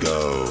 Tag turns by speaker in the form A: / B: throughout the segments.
A: go.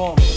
A: performing.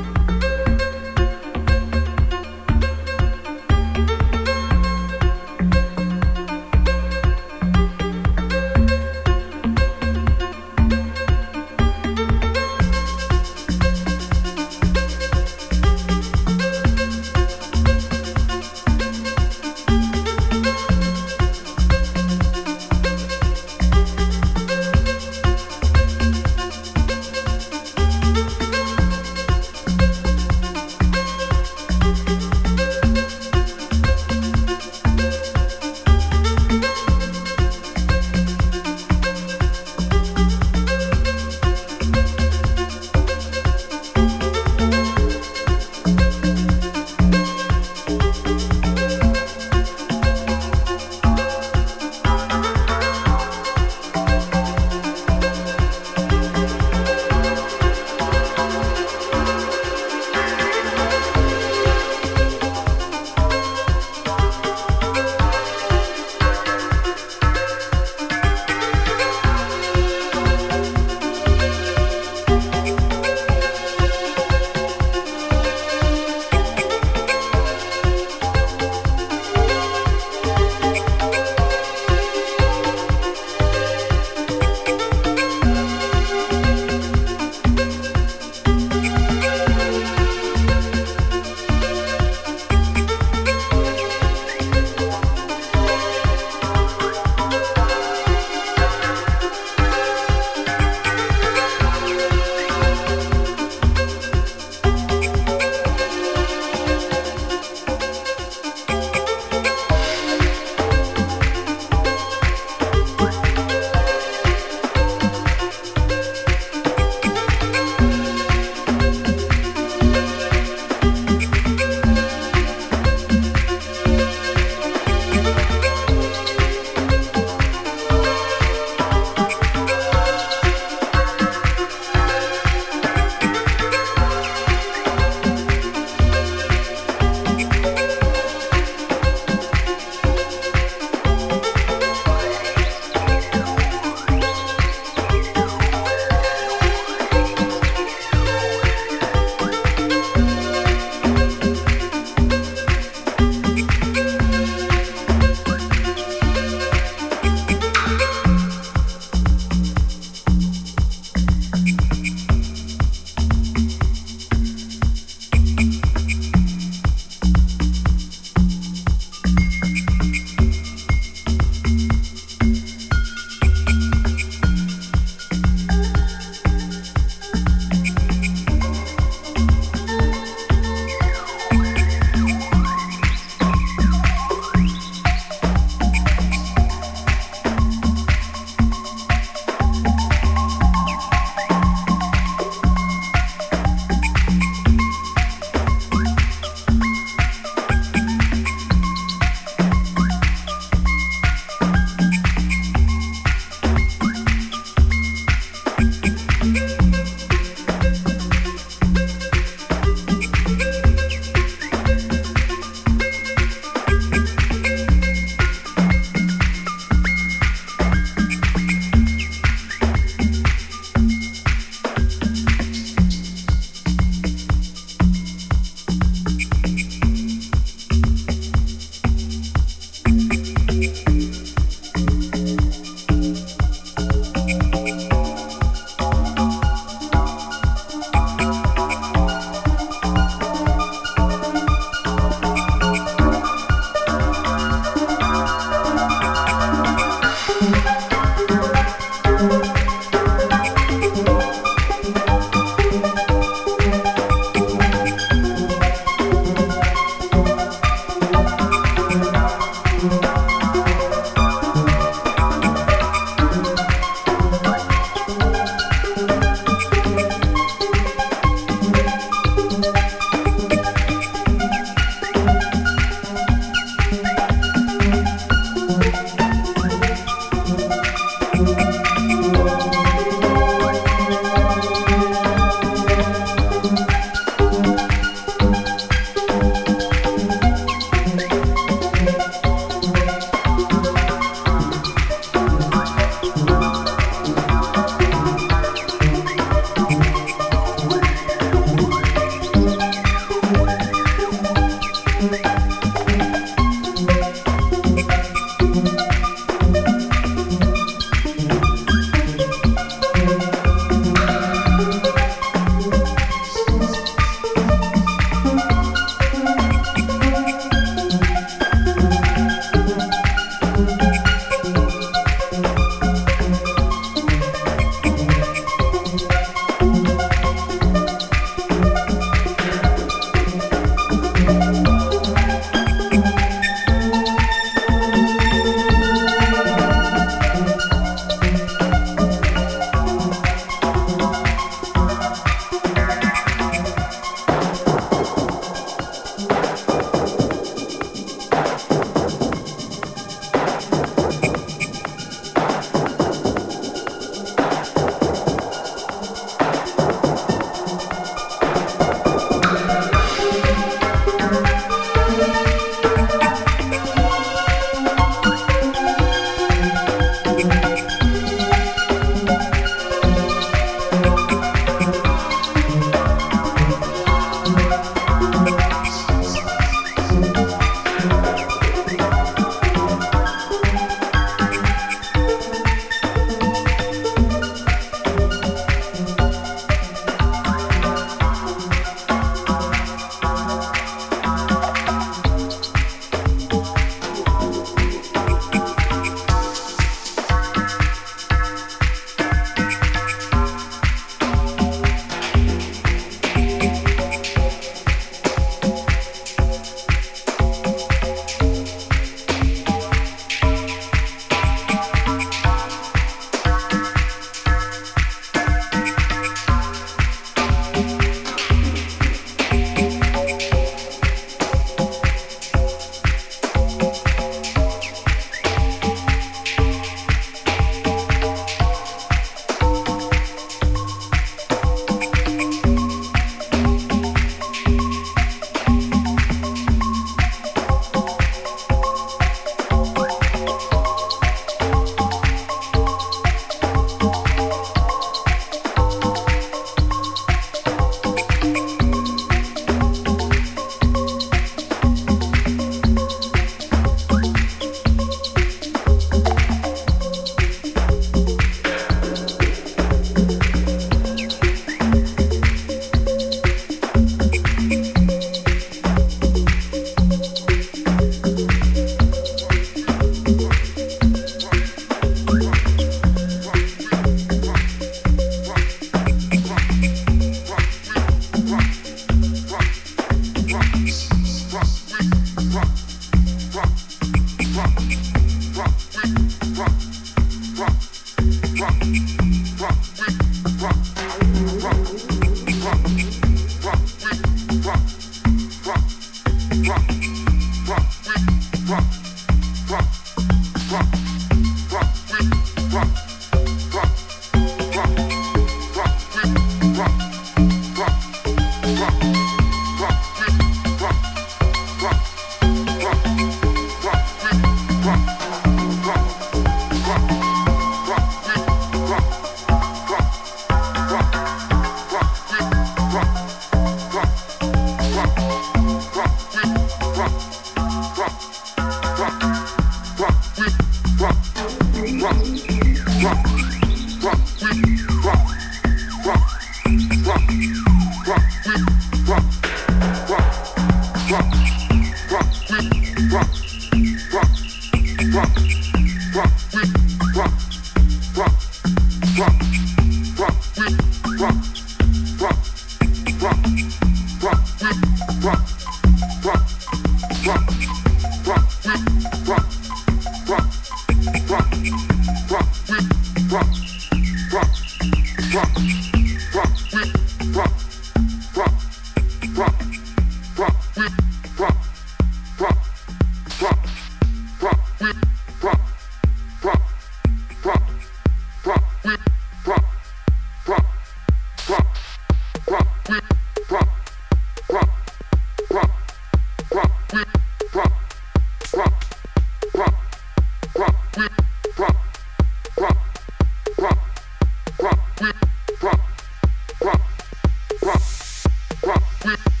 B: Thank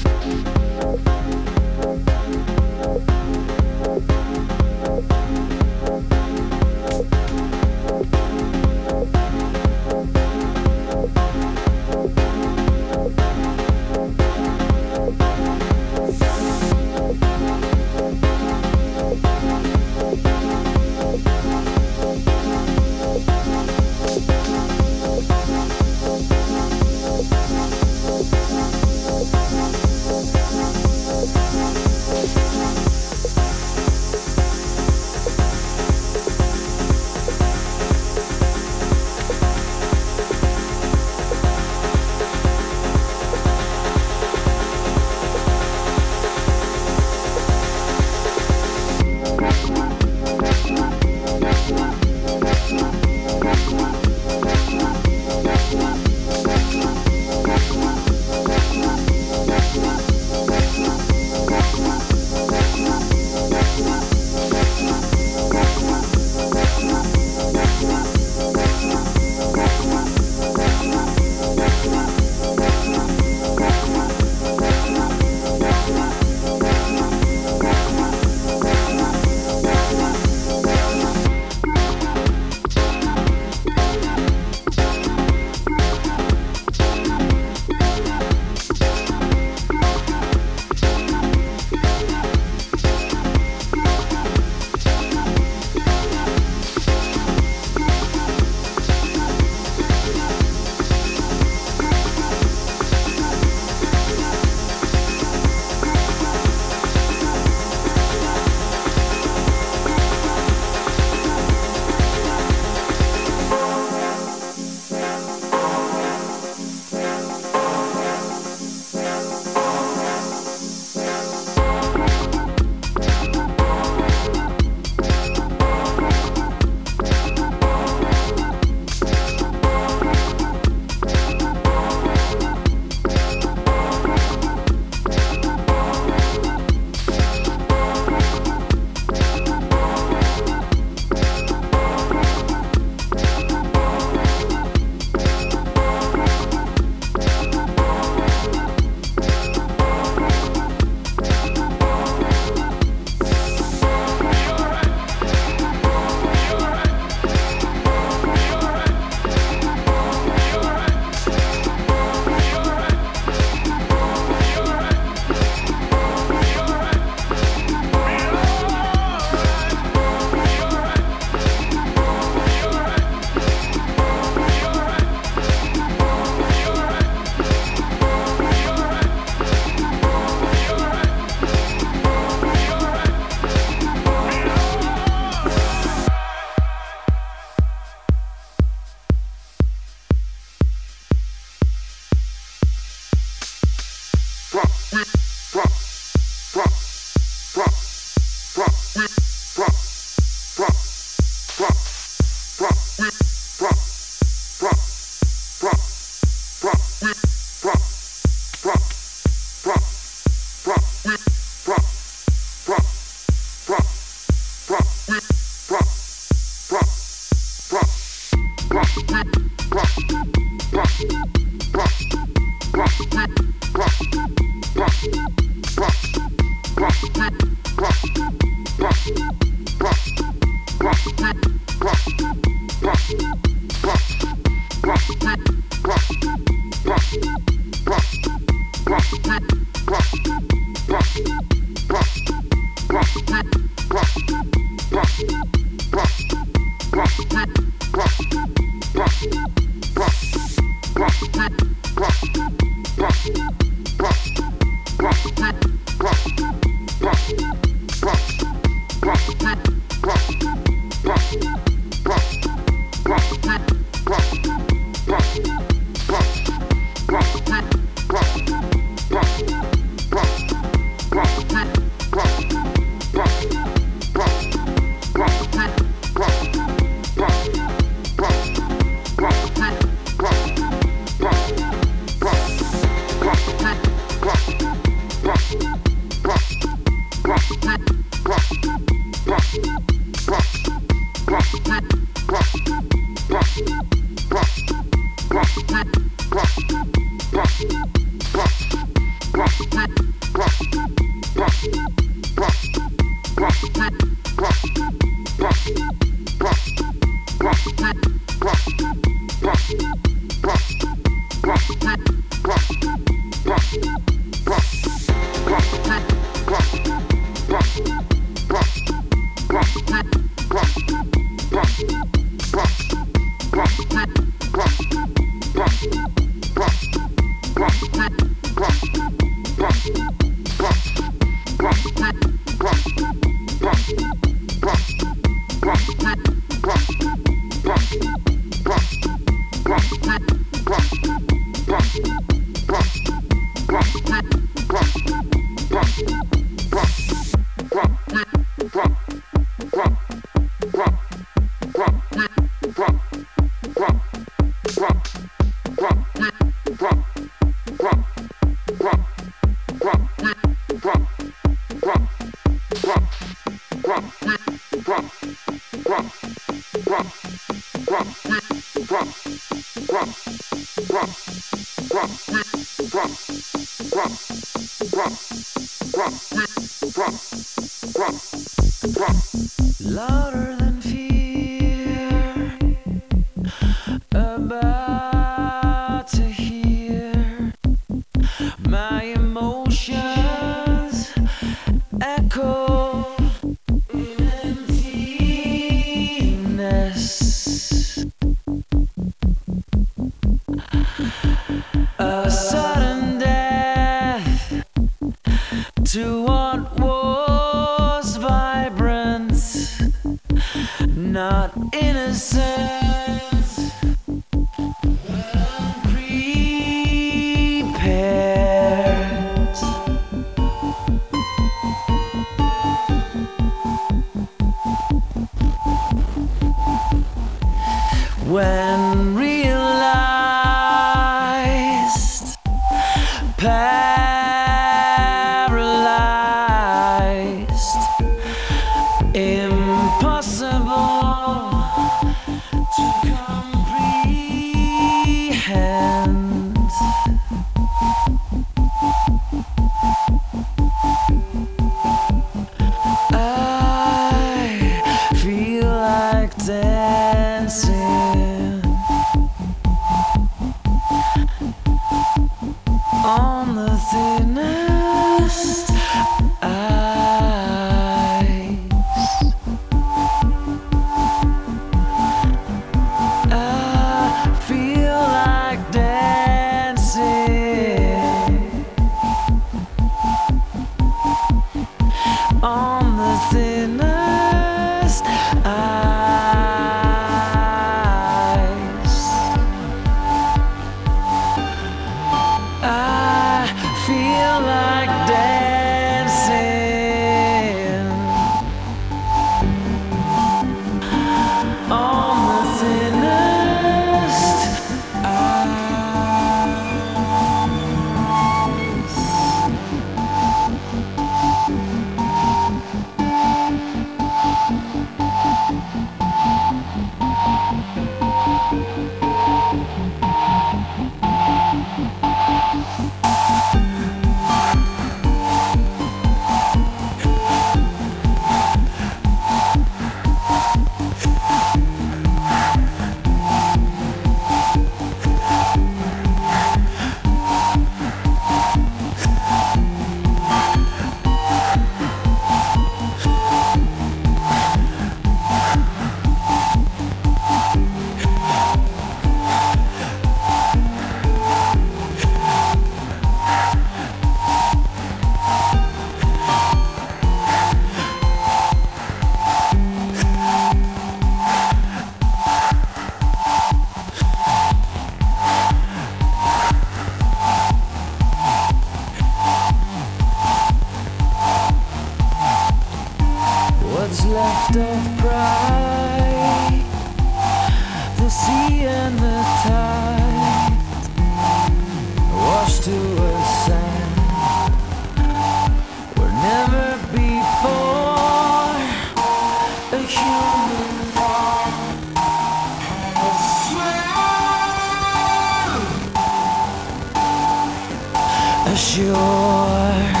C: ashore.